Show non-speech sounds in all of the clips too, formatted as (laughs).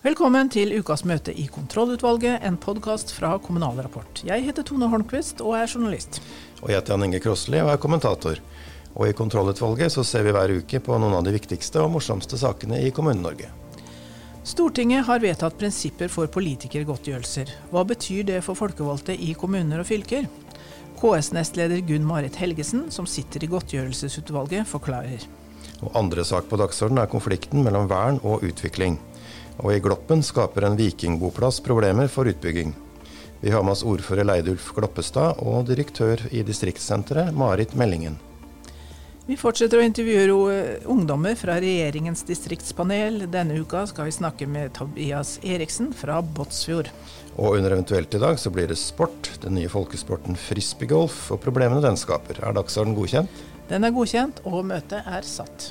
Velkommen til ukas møte i Kontrollutvalget, en podkast fra Kommunal Rapport. Jeg heter Tone Holmquist og er journalist. Og jeg heter Jan Inge Krosli og er kommentator. Og i Kontrollutvalget så ser vi hver uke på noen av de viktigste og morsomste sakene i Kommune-Norge. Stortinget har vedtatt prinsipper for politikergodtgjørelser. Hva betyr det for folkevalgte i kommuner og fylker? KS-nestleder Gunn Marit Helgesen, som sitter i godtgjørelsesutvalget, forklarer. Og andre sak på dagsordenen er konflikten mellom vern og utvikling. Og i Gloppen skaper en vikingboplass problemer for utbygging. Vi har med oss ordfører Leidulf Gloppestad og direktør i distriktssenteret Marit Meldingen. Vi fortsetter å intervjue ungdommer fra regjeringens distriktspanel. Denne uka skal vi snakke med Tobias Eriksen fra Båtsfjord. Og under eventuelt i dag så blir det sport, den nye folkesporten frisbeegolf og problemene den skaper. Er dagsorden godkjent? Den er godkjent, og møtet er satt.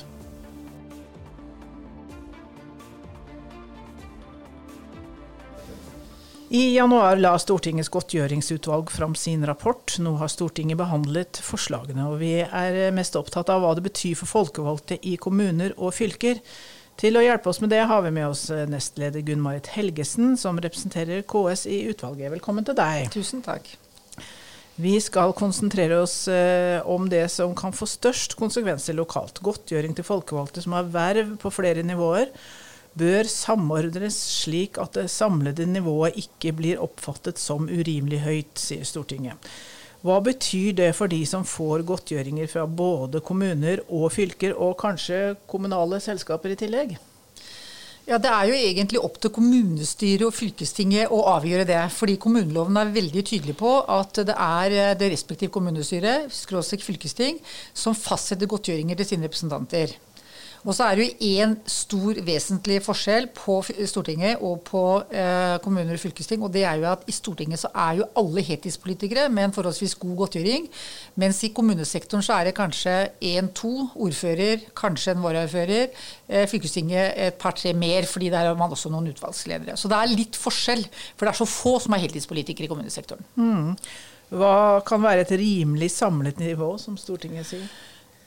I januar la Stortingets godtgjøringsutvalg fram sin rapport. Nå har Stortinget behandlet forslagene, og vi er mest opptatt av hva det betyr for folkevalgte i kommuner og fylker. Til å hjelpe oss med det har vi med oss nestleder Gunn Marit Helgesen, som representerer KS i utvalget. Velkommen til deg. Tusen takk. Vi skal konsentrere oss eh, om det som kan få størst konsekvenser lokalt. Godtgjøring til folkevalgte som har verv på flere nivåer bør samordnes slik at det samlede nivået ikke blir oppfattet som urimelig høyt, sier Stortinget. Hva betyr det for de som får godtgjøringer fra både kommuner og fylker, og kanskje kommunale selskaper i tillegg? Ja, Det er jo egentlig opp til kommunestyret og fylkestinget å avgjøre det. Fordi kommuneloven er veldig tydelig på at det er det respektive kommunestyret, skråstrek fylkesting, som fastsetter godtgjøringer til sine representanter. Og så er det jo én stor vesentlig forskjell på Stortinget og på eh, kommuner og fylkesting. Og det er jo at i Stortinget så er jo alle heltidspolitikere med en forholdsvis god godtgjøring. Mens i kommunesektoren så er det kanskje én-to ordfører, kanskje en varaordfører. Eh, fylkestinget et par-tre mer, fordi der har man også noen utvalgsledere. Så det er litt forskjell. For det er så få som er heltidspolitikere i kommunesektoren. Mm. Hva kan være et rimelig samlet nivå, som Stortinget sier?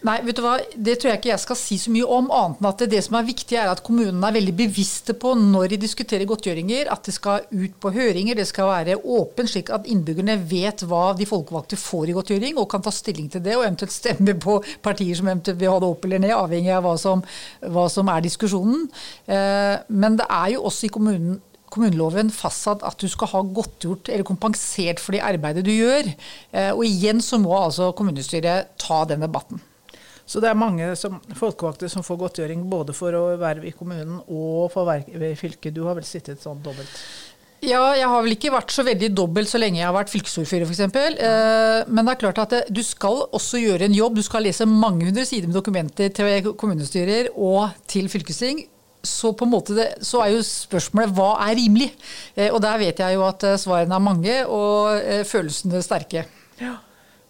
Nei, vet du hva, Det tror jeg ikke jeg skal si så mye om, annet enn at det, det som er viktig, er at kommunene er veldig bevisste på når de diskuterer godtgjøringer, at det skal ut på høringer, det skal være åpent, slik at innbyggerne vet hva de folkevalgte får i godtgjøring, og kan ta stilling til det, og eventuelt stemme på partier som eventuelt vil ha det opp eller ned, avhengig av hva som, hva som er diskusjonen. Eh, men det er jo også i kommunen kommuneloven fastsatt at du skal ha godtgjort eller kompensert for det arbeidet du gjør. Eh, og igjen så må altså kommunestyret ta den debatten. Så det er mange som, folkevalgte som får godtgjøring både for å verve i kommunen og for verv i fylket. Du har vel sittet sånn dobbelt? Ja, jeg har vel ikke vært så veldig dobbelt så lenge jeg har vært fylkesordfører f.eks. Eh, men det er klart at du skal også gjøre en jobb. Du skal lese mange hundre sider med dokumenter til kommunestyrer og til fylkesting. Så på en måte det, så er jo spørsmålet hva er rimelig? Eh, og der vet jeg jo at svarene er mange og følelsene sterke. Ja.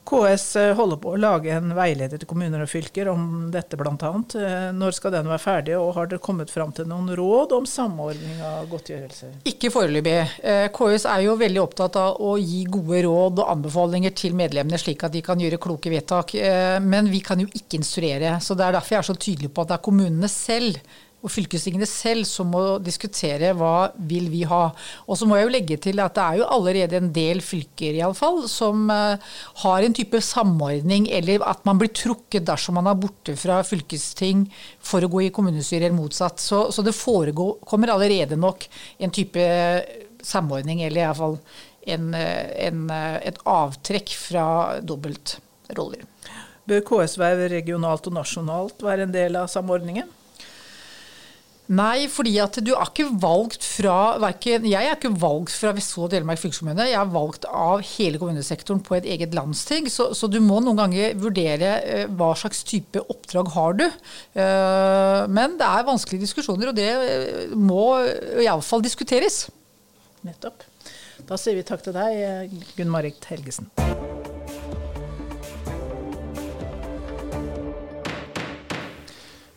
KS eh, holder på å lage en veileder til kommuner og fylker om dette bl.a. Eh, når skal den være ferdig, og har dere kommet fram til noen råd om samordning av godtgjørelser? Ikke foreløpig. Eh, KS er jo veldig opptatt av å gi gode råd og anbefalinger til medlemmene, slik at de kan gjøre kloke vedtak. Men vi kan jo ikke instruere. så Det er derfor jeg er så tydelig på at det er kommunene selv og fylkestingene selv som må diskutere hva vil vi ha. Og så må jeg jo legge til at det er jo allerede en del fylker i som uh, har en type samordning, eller at man blir trukket dersom man er borte fra fylkesting for å gå i kommunestyre eller motsatt. Så, så det forekommer allerede nok en type samordning, eller iallfall en, en, et avtrekk fra dobbeltroller. Bør KS være regionalt og nasjonalt være en del av samordningen? Nei, fordi at du er ikke valgt fra verken, Jeg er ikke valgt fra Vestfold og Telemark fylkeskommune. Jeg er valgt av hele kommunesektoren på et eget landsting. Så, så du må noen ganger vurdere uh, hva slags type oppdrag har du. Uh, men det er vanskelige diskusjoner, og det uh, må iallfall diskuteres. Nettopp. Da sier vi takk til deg, Gunn Marit Helgesen.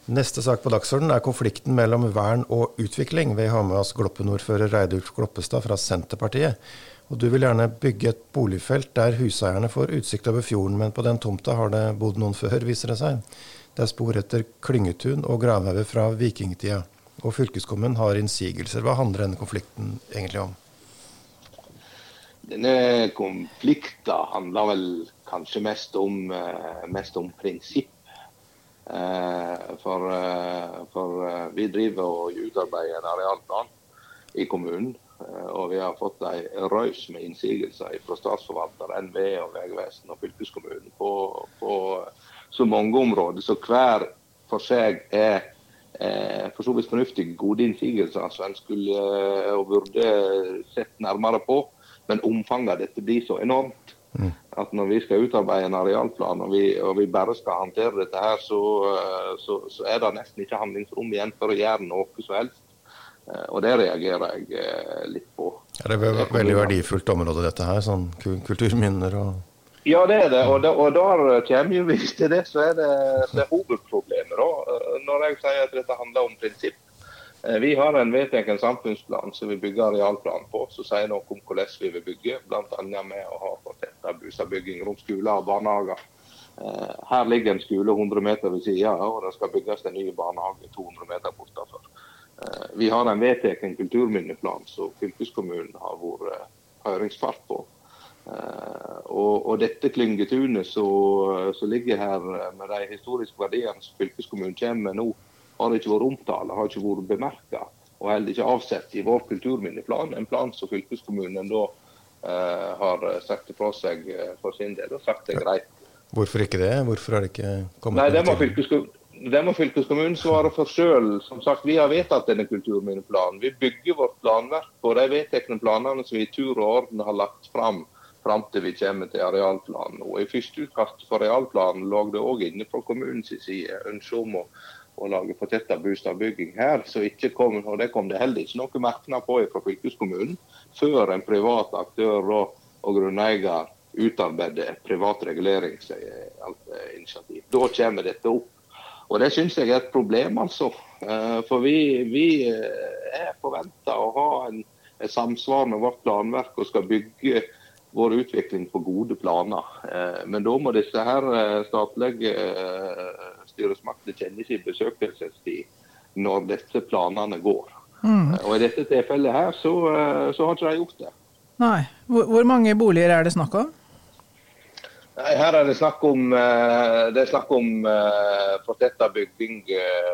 Neste sak på dagsordenen er konflikten mellom vern og utvikling. Vi har med oss Gloppen-ordfører Reidulf Gloppestad fra Senterpartiet. Og du vil gjerne bygge et boligfelt der huseierne får utsikt over fjorden, men på den tomta har det bodd noen før, viser det seg. Det er spor etter klyngetun og gravhauger fra vikingtida. og fylkeskommunen har innsigelser. Hva handler denne konflikten egentlig om? Denne konflikten handler vel kanskje mest om, eh, mest om prinsipp. Eh, for, eh, for vi driver og utarbeider en arealplan i kommunen. Og vi har fått ei røys med innsigelser fra statsforvalter, NVE, og Vegvesenet og fylkeskommunen på, på, så mange områder. Så hver for seg er eh, for så vidt fornuftige, gode innsigelser som en skulle og burde sett nærmere på. Men omfanget av dette blir så enormt. At når vi skal utarbeide en arealplan og vi, og vi bare skal håndtere dette her, så, eh, så, så, er det nesten ikke handlingsrom igjen for å gjøre noe som helst. Eh, og det reagerer jeg eh, litt på. Ja, det er et veldig verdifullt område dette her, sånn kulturminner og ja, det er det. Og, da, og der kommer vi til det som er, det, det hovedproblemet. Da. Når jeg sier at dette handler om prinsipp. Vi har en vedtatt samfunnsplan som vi bygger arealplan på, som sier noe om hvordan vi vil bygge. Bl.a. med å ha fortetta boligbygging rundt skoler og barnehager. Eh, her ligger en skole 100 meter ved siden, og det skal bygges en ny barnehage 200 meter bortenfor. Eh, vi har en vedtatt kulturminneplan som fylkeskommunen har vært høringspart på. Og, og dette klyngetunet som ligger her med de historiske verdiene som fylkeskommunen kommer med nå, har ikke vært omtalt, har ikke vært bemerka og heller ikke avsett i vår kulturminneplan. En plan som fylkeskommunen da eh, har sagt fra seg eh, for sin del og sagt det er greit. Hvorfor ikke det? Hvorfor har det ikke kommet Nei, det må, det må fylkeskommunen svare for sjøl. Som sagt, vi har vedtatt denne kulturminneplanen. Vi bygger vårt planverk på de vedtatte planene som vi i tur og orden har lagt fram fram til vi kommer til arealplanen. Og I første utkast for arealplanen lå det òg inne fra kommunens side ønske om å å lage fortetta boligbygging her. så ikke kom, og Det kom det heller ikke noen merknad på fra fylkeskommunen før en privat aktør og, og grunneier utarbeider et privat reguleringsinitiativ. Da kommer dette opp. Og Det syns jeg er et problem, altså. Eh, for vi, vi eh, er forventa å ha en, et samsvar med vårt planverk og skal bygge vår utvikling på gode planer. Eh, men da må disse her statlige styresmaktene kjenner sin besøkelsestid når disse planene går. Mm. Og I dette tilfellet her så, eh, så, har ikke de gjort det. Nei. Hvor, hvor mange boliger er det snakk om? Nei, her er det snakk om, eh, det er snakk om uh, fortetta bygging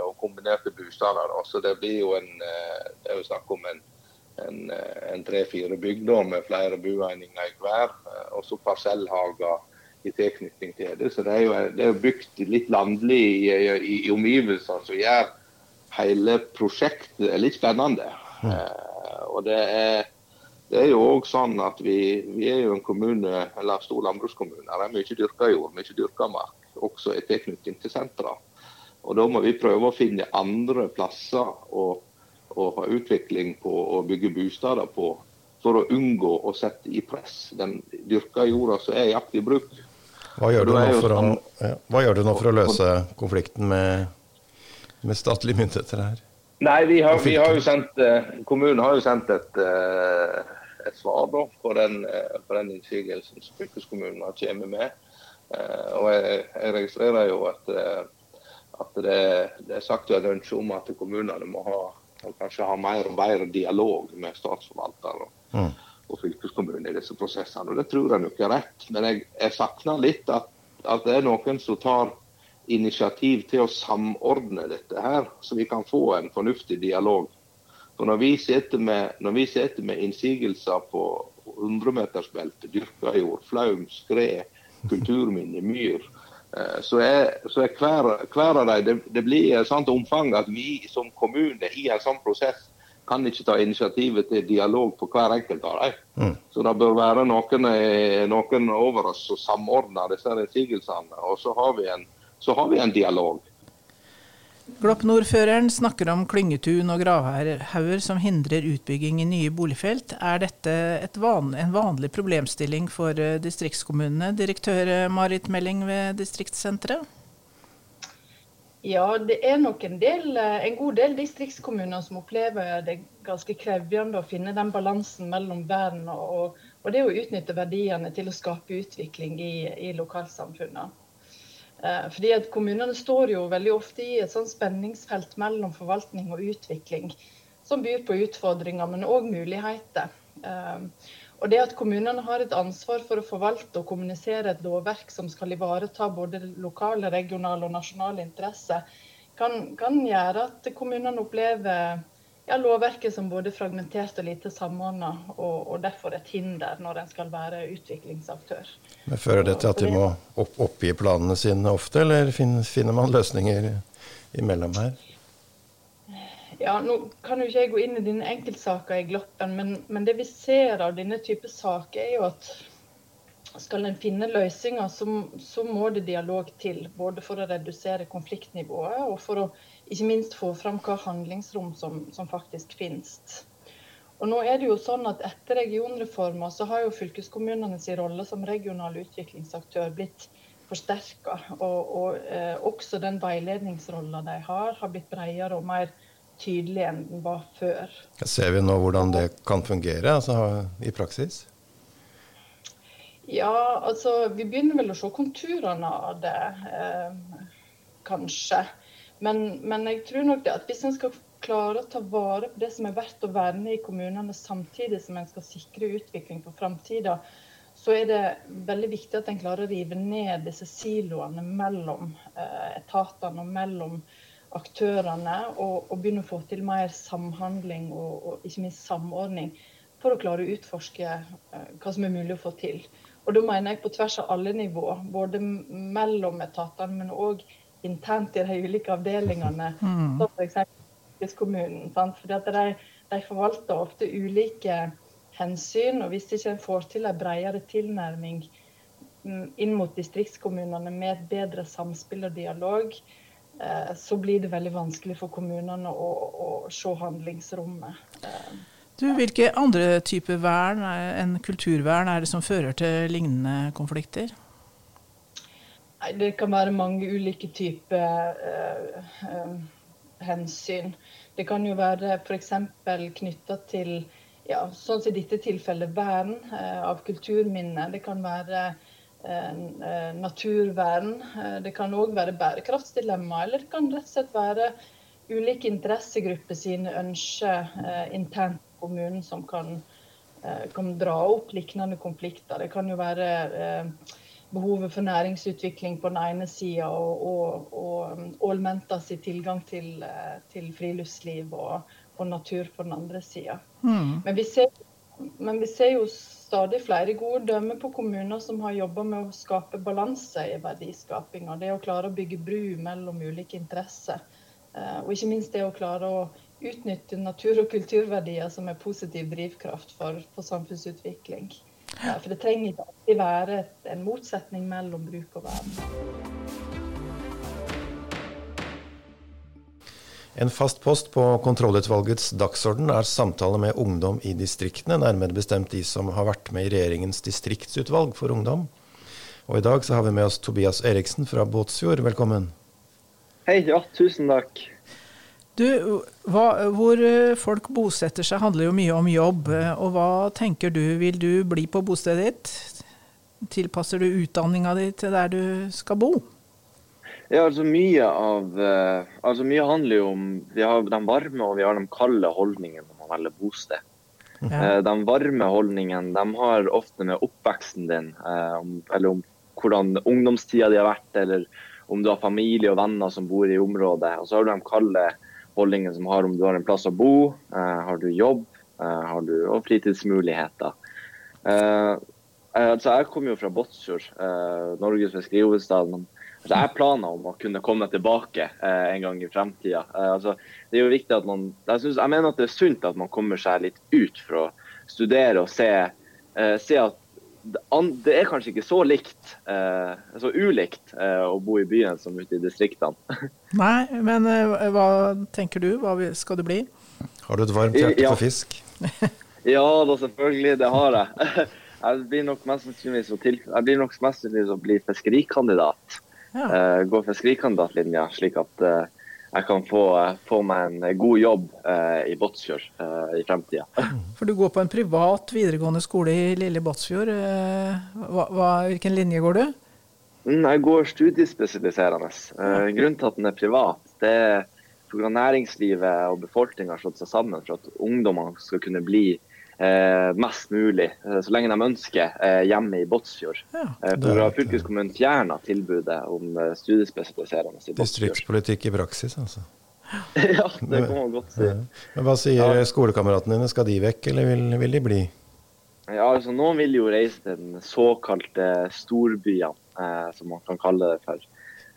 og kombinerte bosteder. Så det blir jo en, det er jo snakk om en, en, en tre-fire bygder med flere boeininger i hver. Og så parsellhager i tilknytning til det. Så det er jo, det er bygd litt landlig i, i, i omgivelser som gjør hele prosjektet litt spennende. Mm. Eh, og det er, det er jo òg sånn at vi, vi, er jo en kommune, eller stor landbrukskommune. Det er mye dyrka jord, mye dyrka mark, også i tilknytning til sentra. Og da må vi prøve å finne andre plasser å, å ha utvikling på og bygge bosteder på for å unngå å sette i press den dyrka jorda som er i aktiv bruk. Hva gjør, du nå for å, ja, hva gjør du nå for å løse konflikten med, med statlige myndigheter her? Nei, vi har, vi har jo sendt, eh, Kommunen har jo sendt et, eh, et svar da, på den, eh, på den innsigelsen som fylkeskommunen har kommet med. Og jeg, jeg, registrerer jo at, at det, det, er sagt et ønske om at kommunene må ha, kanskje ha mer og bedre dialog med statsforvaltere. Mm og fylkeskommunen i disse prosessene. og Det tror jeg nok er rett. Men jeg, jeg savner litt at, at, det er noen som tar initiativ til å samordne dette her, så vi kan få en fornuftig dialog. For Når vi sitter med, med innsigelser på 100-metersbeltet, dyrka jord, flaum, skred, kulturminne, myr, eh, så er, så er hver, hver, av dem det, det blir et sånt omfang at vi som kommune i en sånn prosess kan ikke ta initiativet til dialog på hver enkelt av dem. Mm. Så det bør være noen, eh, noen over oss som samordner disse innsigelsene. Og så har, en, så har vi en dialog. Glopp-ordføreren snakker om klyngetun og gravhauger som hindrer utbygging i nye boligfelt. Er dette van, en vanlig problemstilling for eh, distriktskommunene? Direktør Marit Melling ved distriktssenteret? Ja, det er nok en, del, eh, en, god del distriktskommuner som opplever det ganske krevende å finne den balansen mellom vern og, og, det å utnytte verdiene til å skape utvikling i, i lokalsamfunnet. Eh, fordi at Kommunene står jo veldig ofte i et sånn spenningsfelt mellom forvaltning og utvikling, som byr på utfordringer, men òg muligheter. Og det at Kommunene har et ansvar for å forvalte og kommunisere et lovverk som skal ivareta både lokale, regionale og nasjonale interesser, kan, kan gjøre at kommunene opplever ja, lovverket som både fragmentert og lite samordna, og, og, derfor et hinder når en skal være utviklingsaktør. Men Fører det til at de må opp, oppgi planene sine ofte, eller finner man løsninger imellom her? Ja, Nå kan jo ikke jeg gå inn i dine enkeltsaker i Gloppen, men, men det vi ser av denne type saker, er jo at skal en finne løsninger, så, så, må det dialog til. Både for å redusere konfliktnivået og for å ikke minst få fram hva handlingsrom som, som faktisk finnes. Og nå er det jo sånn at Etter regionreformen så har jo fylkeskommunene sin rolle som regional utviklingsaktør blitt forsterka. Og, og eh, også den veiledningsrolla de har, har blitt bredere og mer tydelig enn den var før. Ser vi nå hvordan det kan fungere altså, i praksis? Ja, altså vi begynner vel å se konturene av det, eh, kanskje. Men, men, jeg tror nok det at hvis en skal klare å ta vare på det som er verdt å verne i kommunene, samtidig som en skal sikre utvikling for framtida, så er det veldig viktig at en klarer å rive ned disse siloene mellom eh, etatene og mellom aktørene, og, og, begynne å få til mer samhandling og, og ikke minst samordning for å klare å utforske eh, hva som er mulig å få til. Og da mener jeg på tvers av alle nivå, både mellom etatene, men òg internt i de ulike avdelingene. (laughs) Mm. Som f.eks. fylkeskommunen. Fordi at de, de, forvalter ofte ulike hensyn. Og hvis ikke en får til en bredere tilnærming mm, inn mot distriktskommunene med et bedre samspill og dialog, så blir det veldig vanskelig for kommunene å, å se handlingsrommet. Eh, du, hvilke andre typer vern enn kulturvern er det som fører til lignende konflikter? Det kan være mange ulike typer uh, uh, hensyn. Det kan jo være f.eks. knytta til ja, sånn som i dette tilfellet vern uh, av kulturminner. Det kan være naturvern. Det kan òg være bærekraftsdilemma. Eller det kan rett og slett være ulike interessegrupper sine ønsker internt kommunen som kan, eh, kan dra opp lignende konflikter. Det kan jo være eh, behovet for næringsutvikling på den ene sida og, og, og ålmentas tilgang til, eh, til friluftsliv og, og, natur på den andre sida. Mm. Men, men, vi ser jo stadig flere gode dømmer på kommuner som har jobba med å skape balanse i verdiskapinga. Det å klare å bygge bru mellom ulike interesser. Og ikke minst det å klare å utnytte natur- og kulturverdier som er positiv drivkraft for, for samfunnsutvikling. For det trenger ikke alltid være en motsetning mellom bruk og vern. En fast post på kontrollutvalgets dagsorden er samtale med ungdom i distriktene, nærmere bestemt de som har vært med i regjeringens distriktsutvalg for ungdom. Og I dag så har vi med oss Tobias Eriksen fra Båtsfjord. Velkommen. Hei, ja, tusen takk. Du, hva, hvor eh, folk bosetter seg handler jo mye om jobb. Eh, og hva tenker du, vil du bli på bostedet ditt? Tilpasser du utdanninga di til der du skal bo? Ja, altså mye av eh, altså mye handler jo om Vi har de varme og vi har de kalde holdningene når man velger bosted. Ja. De varme holdningene de har ofte med oppveksten din, eller om hvordan ungdomstida di har vært, eller om du har familie og venner som bor i området. Og så har du de kalde holdningen som har om du har en plass å bo, eh, har du jobb eh, har du, og fritidsmuligheter. Eh, altså jeg kommer jo fra Båtsfjord, Norges fiskerihovedstad. Altså jeg har planer om å kunne komme tilbake eh, en gang i fremtida. Eh, altså, det er jo viktig at man, jeg, synes, jeg, mener at det er sunt at man kommer seg litt ut for å studere og se, eh, se at det er kanskje ikke så likt, eh, så ulikt eh, å bo i byen som ute i distriktene. (laughs) Nei, men eh, hva tenker du? Hva skal du bli? Har du et varmt hjerte ja. for fisk? (laughs) ja da, selvfølgelig. Det har jeg. (laughs) Jeg blir nok mest sannsynlig jeg blir nok mest sannsynlig å bli fiskerikandidat. Ja. Gå fiskerikandidatlinja, slik at jeg kan få, få, meg en god jobb eh, i Båtsfjord eh, i fremtida. For du går på en privat videregående skole i lille Båtsfjord. Eh, hvilken linje går du? Mm, jeg går studiespesialiserende. Grunnen til at den er privat, det er pga. næringslivet og befolkninga har slått seg sammen for at ungdommene skal kunne bli uh, mest mulig, uh, så lenge de ønsker, hjemme i Båtsfjord. Ja, Pga. fylkeskommunen fjerna tilbudet om studiespesialiserende i Båtsfjord. Distriktspolitikk i praksis, altså? (laughs) ja, det kan man godt si. Men Hva sier ja. skolekameratene dine, skal de vekk, eller vil, vil de bli? Ja, altså Noen vil jo reise til den såkalte storbyene, eh, som man kan kalle det for.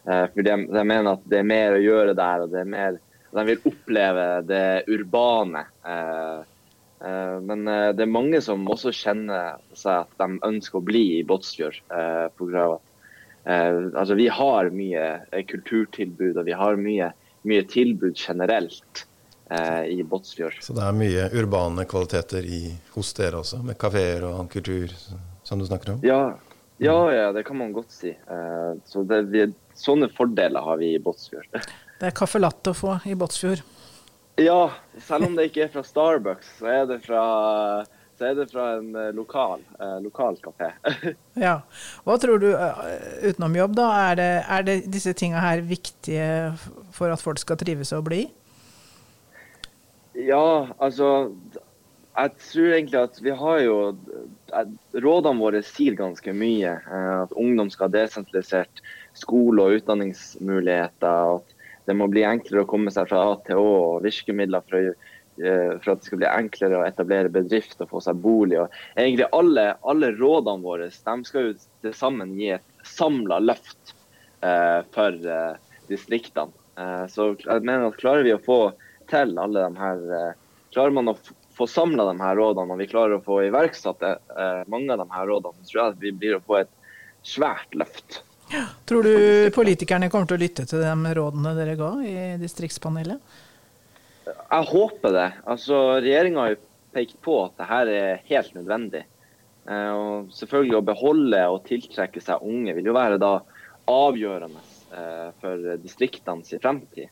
Eh, for de, de, mener at det er mer å gjøre der, og det er mer, de vil oppleve det urbane. Eh, eh men eh, det er mange som også kjenner seg at de ønsker å bli i Båtsfjord. Eh, altså, vi har mye kulturtilbud, og vi har mye, mye tilbud generelt eh, i Båtsfjord. Så det er mye urbane kvaliteter i, hos dere også, med kafeer og kultur som du snakker om? Ja, ja, ja det kan man godt si. Eh, så det, vi, sånne fordeler har vi i Båtsfjord. Det er caffè latte å få i Båtsfjord? Ja, selv om det ikke er fra Starbucks, så er det fra så er det fra en eh, lokal, eh, lokal kafé. (laughs) ja. Hva tror du, eh, utenom jobb, da, er, det, er det disse tinga her viktige for at folk skal trives og bli? Ja, altså Jeg tror egentlig at vi har jo Rådene våre sier ganske mye. Eh, at ungdom skal ha desentralisert skole- og utdanningsmuligheter. At det må bli enklere å komme seg fra A til Å og virkemidler for, å, eh, for, at det skal bli enklere å etablere bedrift og få seg bolig. Og egentlig alle, alle rådene våre de skal jo til sammen gi et samla løft eh, for eh, distriktene. Eh, så jeg mener at klarer vi å få til alle de her eh, Klarer man å få samla de her rådene og vi klarer å få iverksatt eh, mange av de her rådene, så tror jeg at vi blir å få et svært løft. Tror du politikerne kommer til å lytte til de rådene dere ga i distriktspanelet? Jeg håper det. Altså, Regjeringa har jo pekt på at dette er helt nødvendig. Eh, og selvfølgelig Å beholde og tiltrekke seg unge vil jo være da avgjørende for distriktene sin fremtid.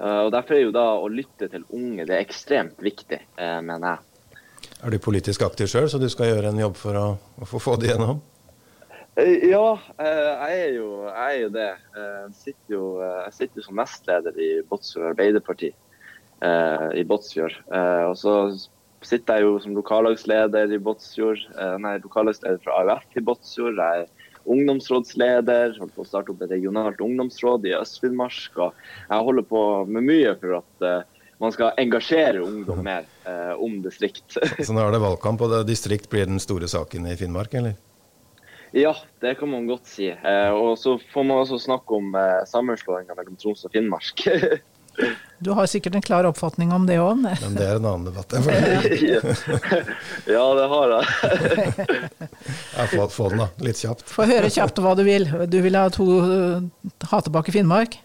Eh, og Derfor er jo da å lytte til unge det er ekstremt viktig, eh, mener jeg. Er du politisk aktiv sjøl, så du skal gjøre en jobb for å, å få det gjennom? Eh, ja, jeg er jo, jeg er jo det. Jeg sitter jo, jeg sitter jo som nestleder i Båtsfjord Arbeiderparti i Båtsfjord. Og så sitter jeg jo som lokallagsleder i Båtsfjord, nei, lokallagsleder fra AUF i Båtsfjord. Jeg er ungdomsrådsleder, holder på å starte opp et regionalt ungdomsråd i Øst-Finnmark. Og jeg holder på med mye for at man skal engasjere ungdom mer om distrikt. Så nå er det valgkamp, og distrikt blir den store saken i Finnmark, eller? Ja, det kan man godt si. Uh, og så får man også snakke om uh, sammenslåinga mellom Troms og Finnmark. (laughs) Du har sikkert en klar oppfatning om det òg? Men det er en annen debatt. (laughs) ja, det har jeg. (laughs) jeg får få den, da. Litt kjapt. Få høre kjapt hva du vil. Du vil ha, to, ha tilbake Finnmark?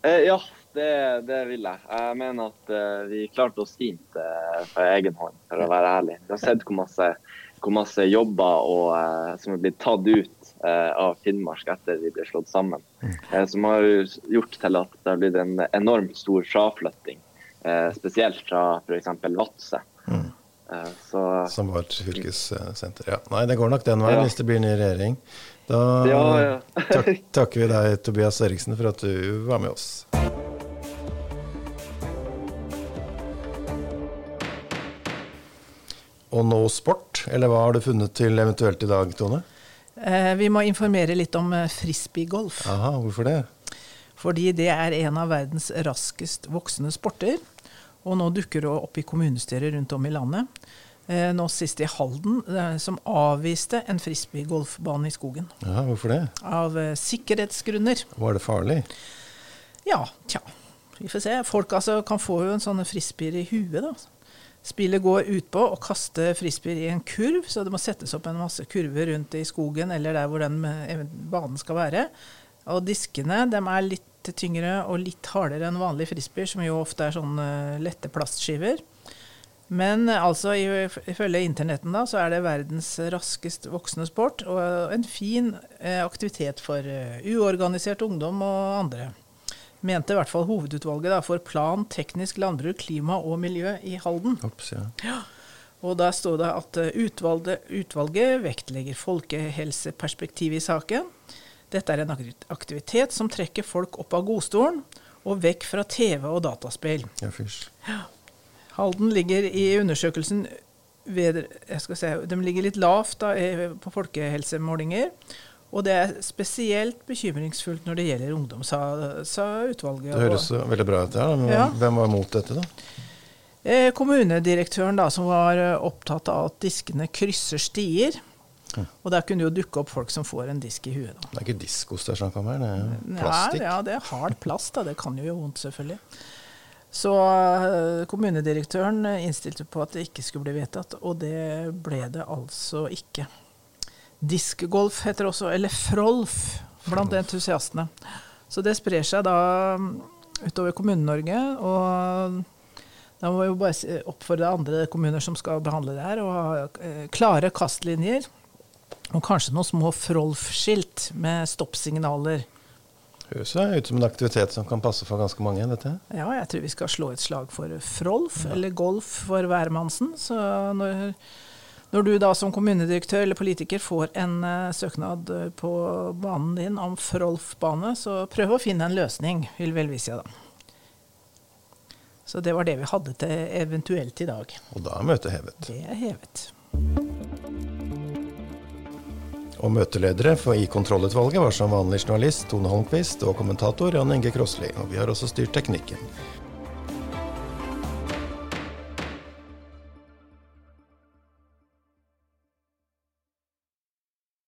Eh, ja, det, det, vil jeg. Jeg mener at vi klarte oss fint på egen hånd, for å være ærlig. Vi har sett hvor masse, hvor masse jobber og, eh, som er blitt tatt ut Eh, av Finnmark etter de ble slått sammen. Eh, Som har gjort til at det har blitt en enormt stor fraflytting. Eh, spesielt fra f.eks. Vadsø. Mm. Så, Som var et fylkessenter. Ja. Nei, det går nok den veien ja. hvis det blir ny regjering. Da ja, ja. tak, takker vi deg, Tobias Eriksen, for at du var med oss. Og nå sport, eller hva har du funnet til eventuelt i dag, Tone? Eh, vi må informere litt om eh, frisbeegolf. Aha, hvorfor det? Fordi det er en av verdens raskest voksende sporter. Og nå dukker det opp i kommunestyrer rundt om i landet. Eh, nå sist i Halden, som avviste en frisbeegolfbane i skogen. Ja, hvorfor det? Av sikkerhetsgrunner. Var det farlig? Ja, tja. Vi får se. Folk altså, kan få jo en sånn frisbeer i huet. da. Spillet går ut på å kaste frisbeer i en kurv, så det må settes opp en masse kurver rundt i skogen eller der hvor den eh, banen skal være. Og diskene de er litt tyngre og litt hardere enn vanlige frisbeer, som jo ofte er sånne lette plastskiver. Men eh, altså, ifølge internetten da, så er det verdens raskest voksende sport, og en fin eh, aktivitet for uorganisert ungdom og andre mente i hvert fall hovedutvalget da, for plan, teknisk landbruk, klima og miljø i Halden. Ops, ja. Ja. Og der står det at eh, utvalget, utvalget vektlegger folkehelseperspektivet i saken. Dette er en aktivitet som trekker folk opp av godstolen og vekk fra TV og dataspill. Ja, fysj. Halden ligger i undersøkelsen ved, jeg skal si, De ligger litt lavt da, på folkehelsemålinger. Og det er spesielt bekymringsfullt når det gjelder ungdom, sa, sa utvalget. Det høres og, veldig bra ut. Ja. Men ja. Hvem var mot dette, da? Eh, kommunedirektøren, da, som var eh, opptatt av at diskene krysser stier. Mm. Og der kunne jo dukke opp folk som får en disk i huet. Da. Det er ikke diskos det er snakk om her, det er plastikk? Ja, ja, det er hard plast. da, Det kan jo gjøre vondt, selvfølgelig. Så uh, kommunedirektøren innstilte på at det ikke skulle bli vedtatt, og det ble det altså ikke. Diskgolf heter også, eller frolf, blant entusiastene. Så det sprer seg da mm, utover Kommune-Norge. Og da må vi jo bare oppfordre andre kommuner som skal behandle det her, å ha eh, klare kastlinjer. Og kanskje noen små frolf-skilt med stoppsignaler. Høres ut som en aktivitet som kan passe for ganske mange. dette. Ja, jeg tror vi skal slå et slag for frolf, ja. eller golf for hvermannsen. Så når når du da som kommunedirektør eller politiker får en uh, søknad eh, på banen din om Frolf-bane, så prøv å finne en løsning, vil vel vise da. Så det var det vi hadde til eventuelt i dag. Og da er møtet hevet? Det er hevet. Og møteledere for i kontrollutvalget var som vanlig journalist Tone Holmquist og kommentator Jan Inge Krosli. Og vi har også styrt teknikken.